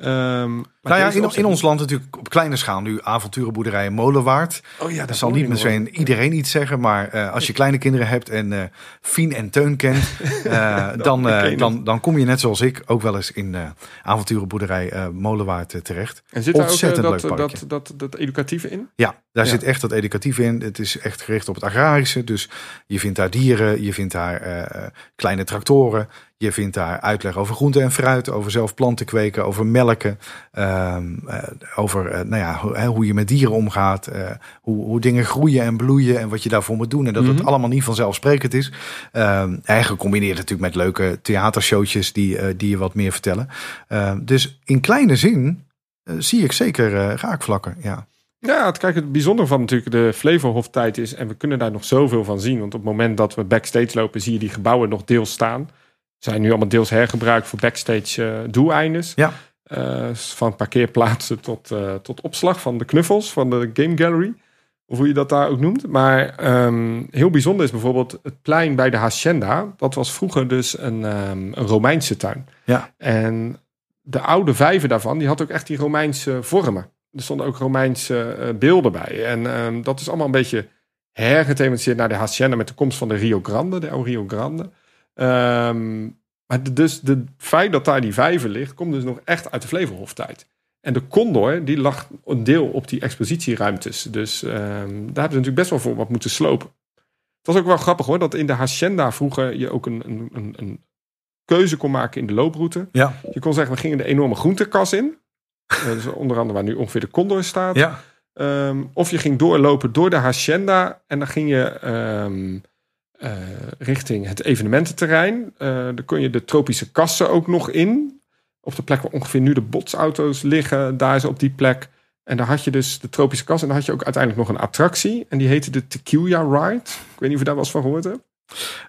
Maar Nou ja, in, ons land natuurlijk op kleine schaal nu avonturenboerderij Molenwaard. Oh ja, Dat zal niet meteen iedereen iets zeggen, maar eh, als je kleine kinderen hebt en eh Fien en Teun kent, eh, dan, het. dan, dan kom je net zoals ik ook wel eens in avonturenboerderij Molenwaard terecht. En zit daar ook dat, dat, dat, dat, educatieve in? Ja, daar Ja. zit echt dat educatief in. Het is echt gericht op het agrarische. Dus je vindt daar dieren, je vindt daar kleine tractoren. Je vindt daar uitleg over groente en fruit, over zelf planten kweken, over melken. ehm, eh, over eh, nou ja, hoe, je met dieren omgaat. eh, hoe, hoe dingen groeien en bloeien en wat je daarvoor moet doen. En dat het Mhm. allemaal niet vanzelfsprekend is. Ehm en gecombineerd natuurlijk met leuke theatershowtjes die, die je wat meer vertellen. Ehm, dus in kleine zin zie ik zeker raakvlakken. Ja. Ja, het, kijk, het bijzondere van natuurlijk de Flevohof-tijd is... en we kunnen daar nog zoveel van zien... want op het moment dat we backstage lopen... zie je die gebouwen nog deels staan. Zijn nu allemaal deels hergebruikt voor backstage eh doeleindes. Ja. Eh, van parkeerplaatsen tot, eh, tot opslag van de knuffels van de Game Gallery. Of hoe je dat daar ook noemt. Maar ehm, heel bijzonder is bijvoorbeeld het plein bij de Hacienda. Dat was vroeger dus een, ehm, een Romeinse tuin. Ja. En de oude vijver daarvan, die had ook echt die Romeinse vormen. Er stonden ook Romeinse beelden bij. En ehm, dat is allemaal een beetje hergethematiseerd naar de Hacienda met de komst van de Rio Grande, de oude Rio Grande. Ehm, maar de- dus het feit dat daar die vijver ligt, komt dus nog echt uit de Flevohoftijd. En de Condor, die lag een deel op die expositieruimtes. Dus ehm, daar hebben ze natuurlijk best wel voor wat moeten slopen. Het was ook wel grappig hoor, dat in de Hacienda vroeger je ook een, een, een, een keuze kon maken in de looproute. Ja. Je kon zeggen, we gingen de enorme groentekas in. Dus onder andere waar nu ongeveer de Condor staat. Ja. Ehm, of je ging doorlopen door de Hacienda en dan ging je eh, richting het evenemententerrein. Eh dan kon je de tropische kassen ook nog in. Op de plek waar ongeveer nu de botsauto's liggen, daar is op die plek. En daar had je dus de tropische kas en dan had je ook uiteindelijk nog een attractie. En die heette de Tequila Ride. Ik weet niet of je daar wel eens van gehoord hebt.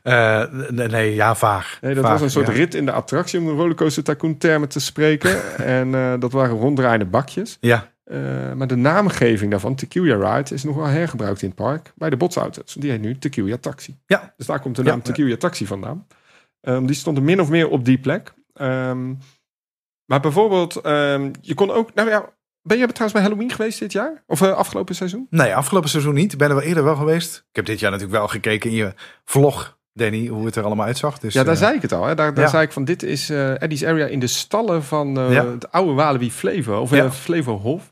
Eh, nee, nee, ja, vaag. Nee, dat Vaag, was een soort ja. rit in de attractie om de rollercoaster tycoon termen te spreken. en dat waren ronddraaiende bakjes. Ja, Eh, maar de naamgeving daarvan, Tequila Ride, is nog wel hergebruikt in het park bij de botsauto's. Die heet nu Tequila Taxi. Ja. Dus daar komt de naam ja. Tequila Taxi vandaan. Ehm, die stond er min of meer op die plek. Ehm, maar bijvoorbeeld, ehm, je kon ook... Nou ja, ben je trouwens bij Halloween geweest dit jaar? Of eh, afgelopen seizoen? nee, afgelopen seizoen niet. Ik ben er wel eerder wel geweest. Ik heb dit jaar natuurlijk wel gekeken in je vlog, Danny, hoe het er allemaal uitzag. Dus, ja, daar eh, zei ik het al. Hè. Daar, daar ja. zei ik van, dit is Eddie's Area in de stallen van Ja. het oude Walibi Flevo. Of Ja. eh, Flevo Hof.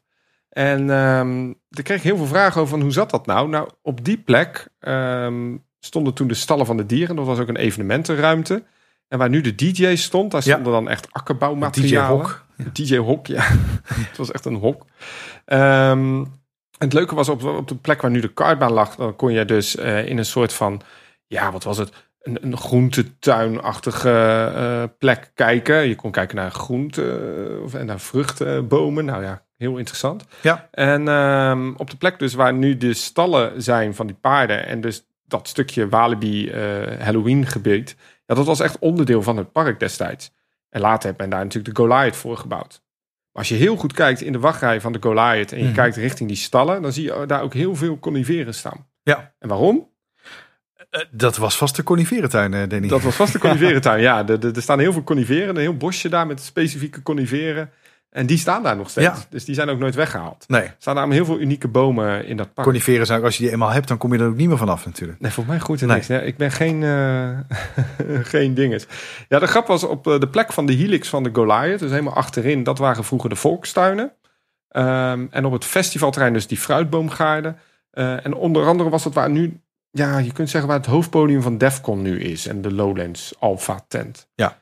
En ehm daar kreeg ik heel veel vragen over van, hoe zat dat nou? Nou, op die plek ehm, stonden toen de stallen van de dieren. Dat was ook een evenementenruimte. En waar nu de DJ stond, daar Ja. stonden dan echt akkerbouwmaterialen. Hok. DJ Hok, ja. het was echt een hok. Ehm, en het leuke was op, op de plek waar nu de kartbaan lag, dan kon je dus eh, in een soort van, ja, wat was het? Een, een groentetuinachtige eh, plek kijken. Je kon kijken naar groenten of en naar vruchtenbomen. Nou ja, heel interessant. Ja. En ehm, op de plek dus waar nu de stallen zijn van die paarden en dus dat stukje Walibi eh, Halloween gebied. Ja, dat was echt onderdeel van het park destijds. En later heeft men daar natuurlijk de Goliath voor gebouwd. Maar als je heel goed kijkt in de wachtrij van de Goliath en je Mhm. kijkt richting die stallen, dan zie je daar ook heel veel coniferen staan. Ja. En waarom? Eh, dat was vast de coniferentuin, eh, Danny. Dat was vast de coniferentuin. ja, er, er staan heel veel coniferen. Een heel bosje daar met specifieke coniferen. En die staan daar nog steeds. Ja. Dus die zijn ook nooit weggehaald. Nee, Er staan namelijk heel veel unieke bomen in dat park. coniferen zijn ook, als je die eenmaal hebt, dan kom je er ook niet meer vanaf natuurlijk. Nee, volgens mij goed en Nee. niks. Ja, ik ben geen, eh geen dinges. Ja, de grap was op de plek van de helix van de Goliath. Dus helemaal achterin. Dat waren vroeger de volkstuinen. Ehm, en op het festivalterrein dus die fruitboomgaarden. En onder andere was dat waar nu... Ja, je kunt zeggen waar het hoofdpodium van Defcon nu is. En de Lowlands Alpha tent. Ja.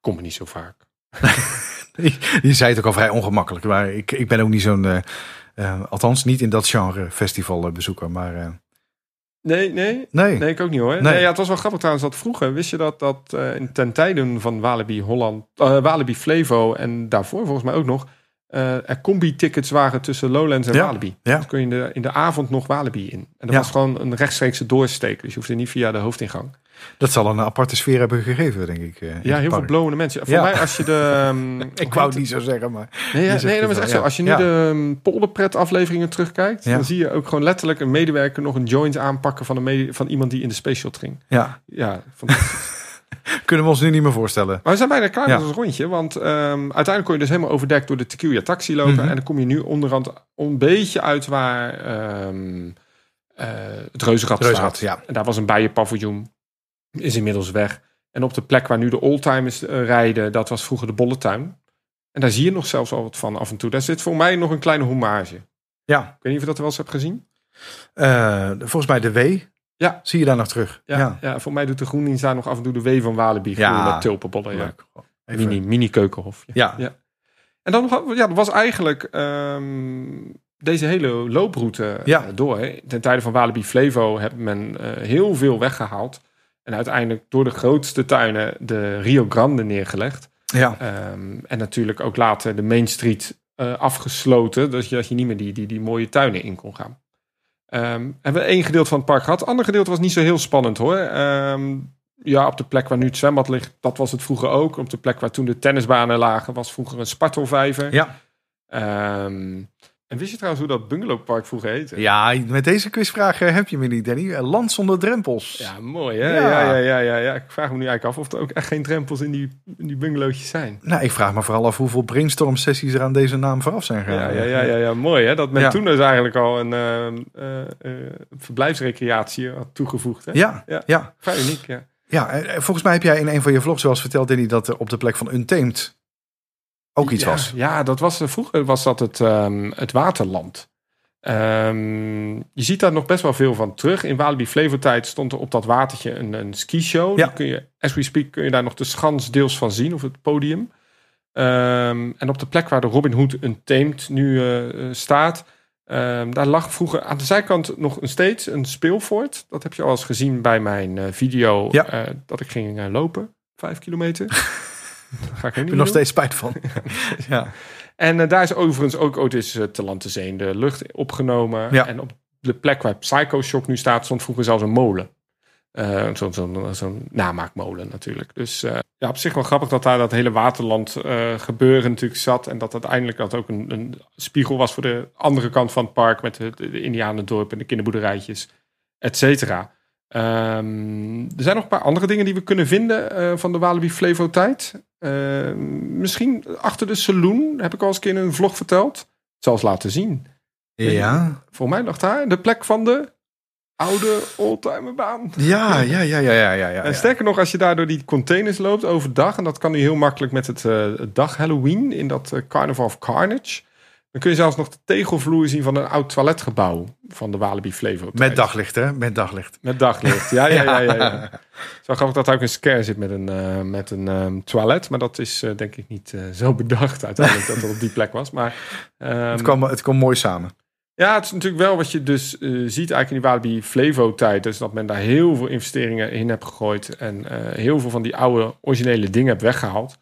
Komt niet zo vaak. Je zei het ook al vrij ongemakkelijk, maar ik, ik ben ook niet zo'n, eh, eh, althans niet in dat genre festival eh, bezoeker, maar Nee, nee. nee. Nee, ik ook niet hoor. Nee. Nee. ja, het was wel grappig trouwens dat vroeger, wist je dat, dat ten tijden van Walibi Holland, Walibi Flevo en daarvoor volgens mij ook nog, eh, er combi-tickets waren tussen Lowlands en Ja, Walibi. ja. Dus kun je in de, in de avond nog Walibi in. En dat Ja. was gewoon een rechtstreekse doorsteek, dus je hoefde niet via de hoofdingang. Dat zal een aparte sfeer hebben gegeven, denk ik. eh, Ja, heel veel park. blowende mensen. Voor mij als je de... ehm, Ik wou het niet zo zeggen, maar Nee, nee dat is echt zo. Als je nu de um, polderpret afleveringen terugkijkt, dan zie je ook gewoon letterlijk een medewerker nog een joint aanpakken van, een van iemand die in de space shot ging. ja, Ja, fantastisch. kunnen we ons nu niet meer voorstellen. Maar we zijn bijna klaar Ja. met ons rondje. Want ehm, uiteindelijk kon je dus helemaal overdekt door de Tequila taxi lopen. Mhm. En dan kom je nu onderhand een beetje uit waar ehm, eh, het reuzenrad, Reuzenrad, staat. ja. En daar was een bijenpaviljoen. Is inmiddels weg. En op de plek waar nu de oldtimers eh, rijden, dat was vroeger de bolletuin. En daar zie je nog zelfs al wat van af en toe. Daar zit voor mij nog een kleine hommage. Ik Ja, weet niet of je dat wel eens hebt gezien. eh, volgens mij de W. Ja. Zie je daar nog terug? Ja, ja. voor mij doet de GroenLinks daar nog af en toe de W van Walibi. Ja. met tulpenbollen. Ja. Even- Mini, mini keukenhofje. Ja. Ja. En dan nog- ja, dat was eigenlijk ehm, deze hele looproute Ja. eh, door. hè. Ten tijde van Walibi Flevo heeft men eh, heel veel weggehaald. En uiteindelijk door de grootste tuinen de Rio Grande neergelegd. ja. Ehm, en natuurlijk ook later de Main Street eh, afgesloten. Dus je, dat je niet meer die, die, die mooie tuinen in kon gaan. Ehm, hebben we één gedeelte van het park gehad. Het andere gedeelte was niet zo heel spannend hoor. Ehm, ja, op de plek waar nu het zwembad ligt, dat was het vroeger ook. Op de plek waar toen de tennisbanen lagen, was vroeger een spartelvijver. Ja. Ehm, en wist je trouwens hoe dat bungalowpark vroeger heette? ja, met deze quizvraag eh, heb je me niet, Danny. Eh, Land zonder drempels. Ja, mooi hè? Ja. Ja. Ja, ja, ja, ja, Ik vraag me nu eigenlijk af of er ook echt geen drempels in die, in die bungalowtjes zijn. Nou, ik vraag me vooral af hoeveel brainstorm sessies er aan deze naam vooraf zijn Ja, gegaan. ja, ja, ja, ja, mooi hè? Dat men Ja. toen dus eigenlijk al een eh, eh, verblijfsrecreatie had toegevoegd. Hè? Ja, Ja. ja. Vrij uniek, ja. Ja, volgens mij heb jij in een van je vlogs wel eens verteld, Danny, dat er op de plek van Untamed ook iets ja, was. Ja, dat was, eh, vroeger was dat het, ehm, het waterland. Ehm, je ziet daar nog best wel veel van terug. In Walibi Flevo tijd stond er op dat watertje een, een skishow. Ja. Die kun je, as we speak kun je daar nog de schans deels van zien, of het podium. Ehm, en op de plek waar de Robin Hood Untamed nu eh, staat... daar lag vroeger aan de zijkant nog een steeds een speelfort. Dat heb je al eens gezien bij mijn eh, video Ja. dat ik ging lopen. Vijf kilometer. Ga ik Ik heb er nog steeds spijt van. ja. En eh, daar is overigens ook ooit eens eh, te land te zee in de lucht opgenomen. Ja. En op de plek waar Psycho Shock nu staat, stond vroeger zelfs een molen. Eh, Zo'n zo'n zo'n namaakmolen natuurlijk. Dus ja, op zich wel grappig dat daar dat hele waterland gebeuren natuurlijk zat. En dat uiteindelijk dat ook een, een spiegel was voor de andere kant van het park. Met de, de, de Indianendorp en de kinderboerderijtjes, et cetera. Ehm, er zijn nog een paar andere dingen die we kunnen vinden van de Walibi Flevo tijd. Ehm, misschien achter de saloon, heb ik al eens een keer in een vlog verteld. Eens laten zien. Ja. Voor mij lag daar de plek van de oude oldtimerbaan. Ja, ja, ja, ja, ja, ja, ja. En sterker nog, als je daar door die containers loopt overdag, en dat kan nu heel makkelijk met het, eh, dag Halloween in dat eh, Carnival of Carnage, dan kun je zelfs nog de tegelvloer zien van een oud toiletgebouw van de Walibi Flevo. Met daglicht, hè? Met daglicht. Met daglicht, ja, ja, ja. ja, ja. Zo grappig dat ook een scare zit met een, eh, met een ehm, toilet. Maar dat is eh, denk ik niet eh, zo bedacht uiteindelijk dat het op die plek was. Maar ehm, Het kwam, het kwam mooi samen. ja, het is natuurlijk wel wat je dus ziet eigenlijk in die Walibi Flevo tijd. Dus dat men daar heel veel investeringen in heeft gegooid. En heel veel van die oude originele dingen heeft weggehaald.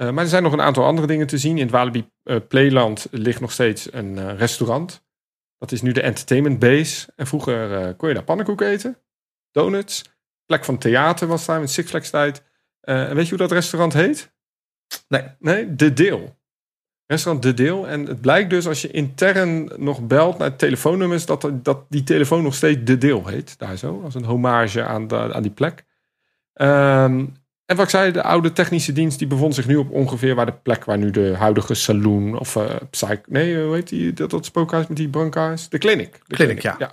Eh, maar er zijn nog een aantal andere dingen te zien. In het Walibi eh, Playland ligt nog steeds een eh, restaurant. Dat is nu de entertainment base. En vroeger kon je daar pannenkoek eten. Donuts. Plek van theater was daar met Six Flags tijd. En weet je hoe dat restaurant heet? Nee. Nee, De Deel. Restaurant De Deel. En het blijkt dus als je intern nog belt naar telefoonnummers... dat, dat die telefoon nog steeds De Deel heet. Daar zo, als een hommage aan, de, aan die plek. Ehm, En wat ik zei, de oude technische dienst die bevond zich nu op ongeveer waar de plek waar nu de huidige saloon of uh, psych, nee, hoe heet die, dat, dat spookhuis met die bankhuis? De clinic. De clinic, ja.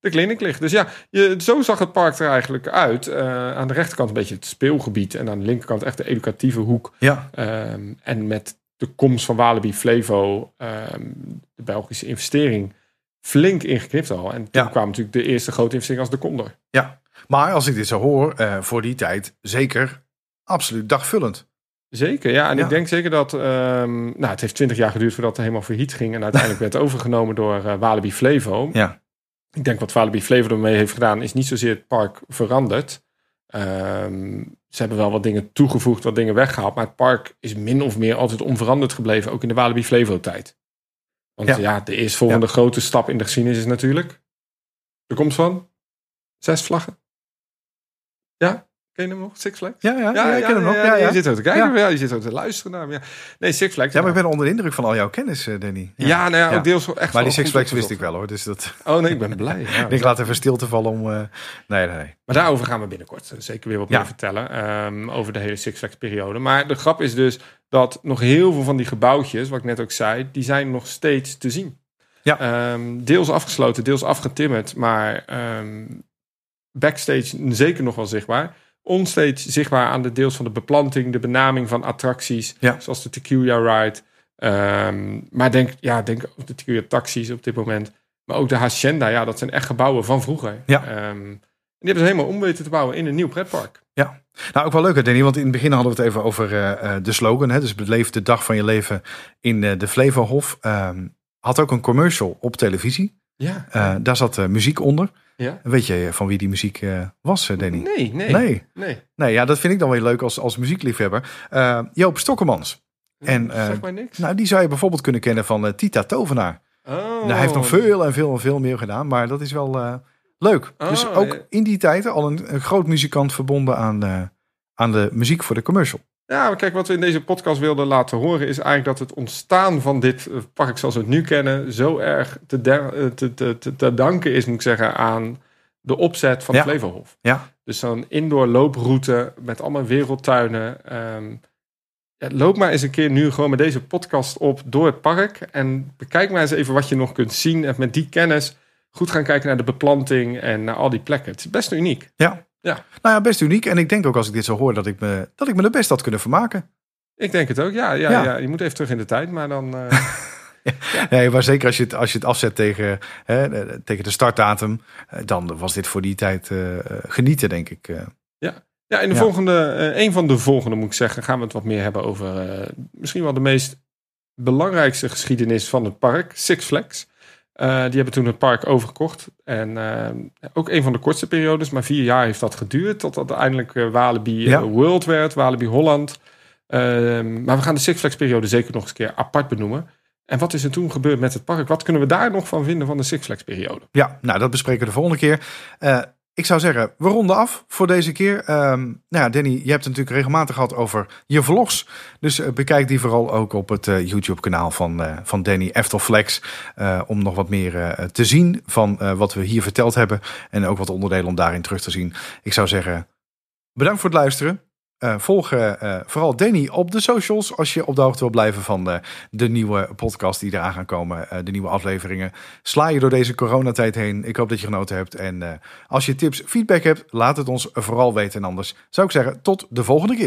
De clinic ligt. Dus ja, je, zo zag het park er eigenlijk uit. Uh, aan de rechterkant een beetje het speelgebied en aan de linkerkant echt de educatieve hoek. Ja. Um, en met de komst van Walibi Flevo, um, de Belgische investering, flink ingeknipt al. En toen Ja. kwam natuurlijk de eerste grote investering als de Condor. Ja, maar als ik dit zo hoor, eh, voor die tijd zeker absoluut dagvullend. Zeker, ja. En Ja. ik denk zeker dat... ehm, nou, het heeft twintig jaar geduurd voordat het helemaal verhit ging. En uiteindelijk werd overgenomen door eh, Walibi Flevo. Ja. Ik denk wat Walibi Flevo ermee heeft gedaan... is niet zozeer het park veranderd. Ehm, ze hebben wel wat dingen toegevoegd, wat dingen weggehaald. Maar het park is min of meer altijd onveranderd gebleven. Ook in de Walibi Flevo tijd. Want Ja. ja, de eerstvolgende grote stap in de geschiedenis is natuurlijk... De komst van zes vlaggen. Ja? Ken je hem nog? Six Flags? Ja, ja, ja, ik ken hem nog. Ja, ja. Je zit ook te kijken, Ja. ja. je zit ook te luisteren naar hem. Ja. Nee, Six Flags. ja, maar ik ben onder de indruk van al jouw kennis, eh, Danny. Ja, nou ja, Ja. ook deels echt Maar die Six Flags wist ik wel hoor. Dus dat, Oh nee, ik ben blij. Ja. ik laat even stilte vallen om... eh, nee, nee, nee. Maar daarover gaan we binnenkort eh, zeker weer wat Ja. meer vertellen. ehm, over de hele Six Flags periode. Maar de grap is dus dat nog heel veel van die gebouwtjes, wat ik net ook zei, die zijn nog steeds te zien. Ja. Ehm, deels afgesloten, deels afgetimmerd. Maar ehm, backstage zeker nog wel zichtbaar. Onstage zichtbaar aan de deels van de beplanting, de benaming van attracties. Ja. Zoals de Tequila Ride. Ehm, maar denk, ja, denk ook de Tequila taxis op dit moment. Maar ook de Hacienda, ja, dat zijn echt gebouwen van vroeger. Ja. Ehm, en die hebben ze helemaal om weten te bouwen in een nieuw pretpark. Nou, ook wel leuk Danny, want in het begin hadden we het even over eh, eh, de slogan. Hè, dus beleef de dag van je leven in eh, de Flevohof. Ehm had ook een commercial op televisie. Ja. Eh, daar zat eh, muziek onder. ja. Weet je van wie die muziek eh, was, eh, Danny? Nee, nee, Nee. nee. Nee, ja, dat vind ik dan weer leuk als, als muziekliefhebber. Eh, Joop Stokkemans. En, eh, zeg maar niks. Nou, die zou je bijvoorbeeld kunnen kennen van eh, Tita Tovenaar. oh. Nou, hij heeft nog veel en veel en veel meer gedaan, maar dat is wel eh, leuk. Oh, dus ook ja. in die tijd al een, een groot muzikant verbonden aan, eh, aan de muziek voor de commercial. Ja, maar kijk, wat we in deze podcast wilden laten horen is eigenlijk dat het ontstaan van dit eh, park zoals we het nu kennen zo erg te, eh, te, te, te, danken is, moet ik zeggen, aan de opzet van Ja. Flevohof. Ja. Dus zo'n indoor looproute met allemaal wereldtuinen. Ehm, ja, loop maar eens een keer nu gewoon met deze podcast op door het park en bekijk maar eens even wat je nog kunt zien en met die kennis goed gaan kijken naar de beplanting en naar al die plekken. Het is best uniek. Nou ja, best uniek. En ik denk ook als ik dit zo hoor dat ik me, dat ik me er best had kunnen vermaken. Ik denk het ook. Ja, ja, Ja. ja. je moet even terug in de tijd, maar dan. eh, Nee, maar zeker als je het, als je het afzet tegen, hè, tegen de startdatum, eh, dan was dit voor die tijd eh, genieten, denk ik. eh. Ja, in de Ja. volgende, een van de volgende moet ik zeggen, gaan we het wat meer hebben over misschien wel de meest belangrijkste geschiedenis van het park, Six Flags. Eh, die hebben toen het park overgekocht. En eh, ook een van de kortste periodes, maar vier jaar heeft dat geduurd. Tot uiteindelijk eh, Walibi Ja. World werd, Walibi Holland. Ehm, maar we gaan de Six Flags periode zeker nog eens een keer apart benoemen. En wat is er toen gebeurd met het park? Wat kunnen we daar nog van vinden van de Six Flags periode? Ja, nou, dat bespreken we de volgende keer. Eh, ik zou zeggen, we ronden af voor deze keer. Ehm, nou ja, Danny, je hebt het natuurlijk regelmatig gehad over je vlogs. Dus eh, bekijk die vooral ook op het eh, YouTube-kanaal van, eh, van Danny Eftelflex. om nog wat meer te zien van wat we hier verteld hebben. En ook wat onderdelen om daarin terug te zien. Ik zou zeggen, bedankt voor het luisteren. Eh, volg eh, vooral Danny op de socials als je op de hoogte wil blijven van eh, de nieuwe podcast die eraan gaan komen. de nieuwe afleveringen. Sla je door deze coronatijd heen. Ik hoop dat je genoten hebt. En als je tips, feedback hebt, laat het ons vooral weten. En anders zou ik zeggen, tot de volgende keer.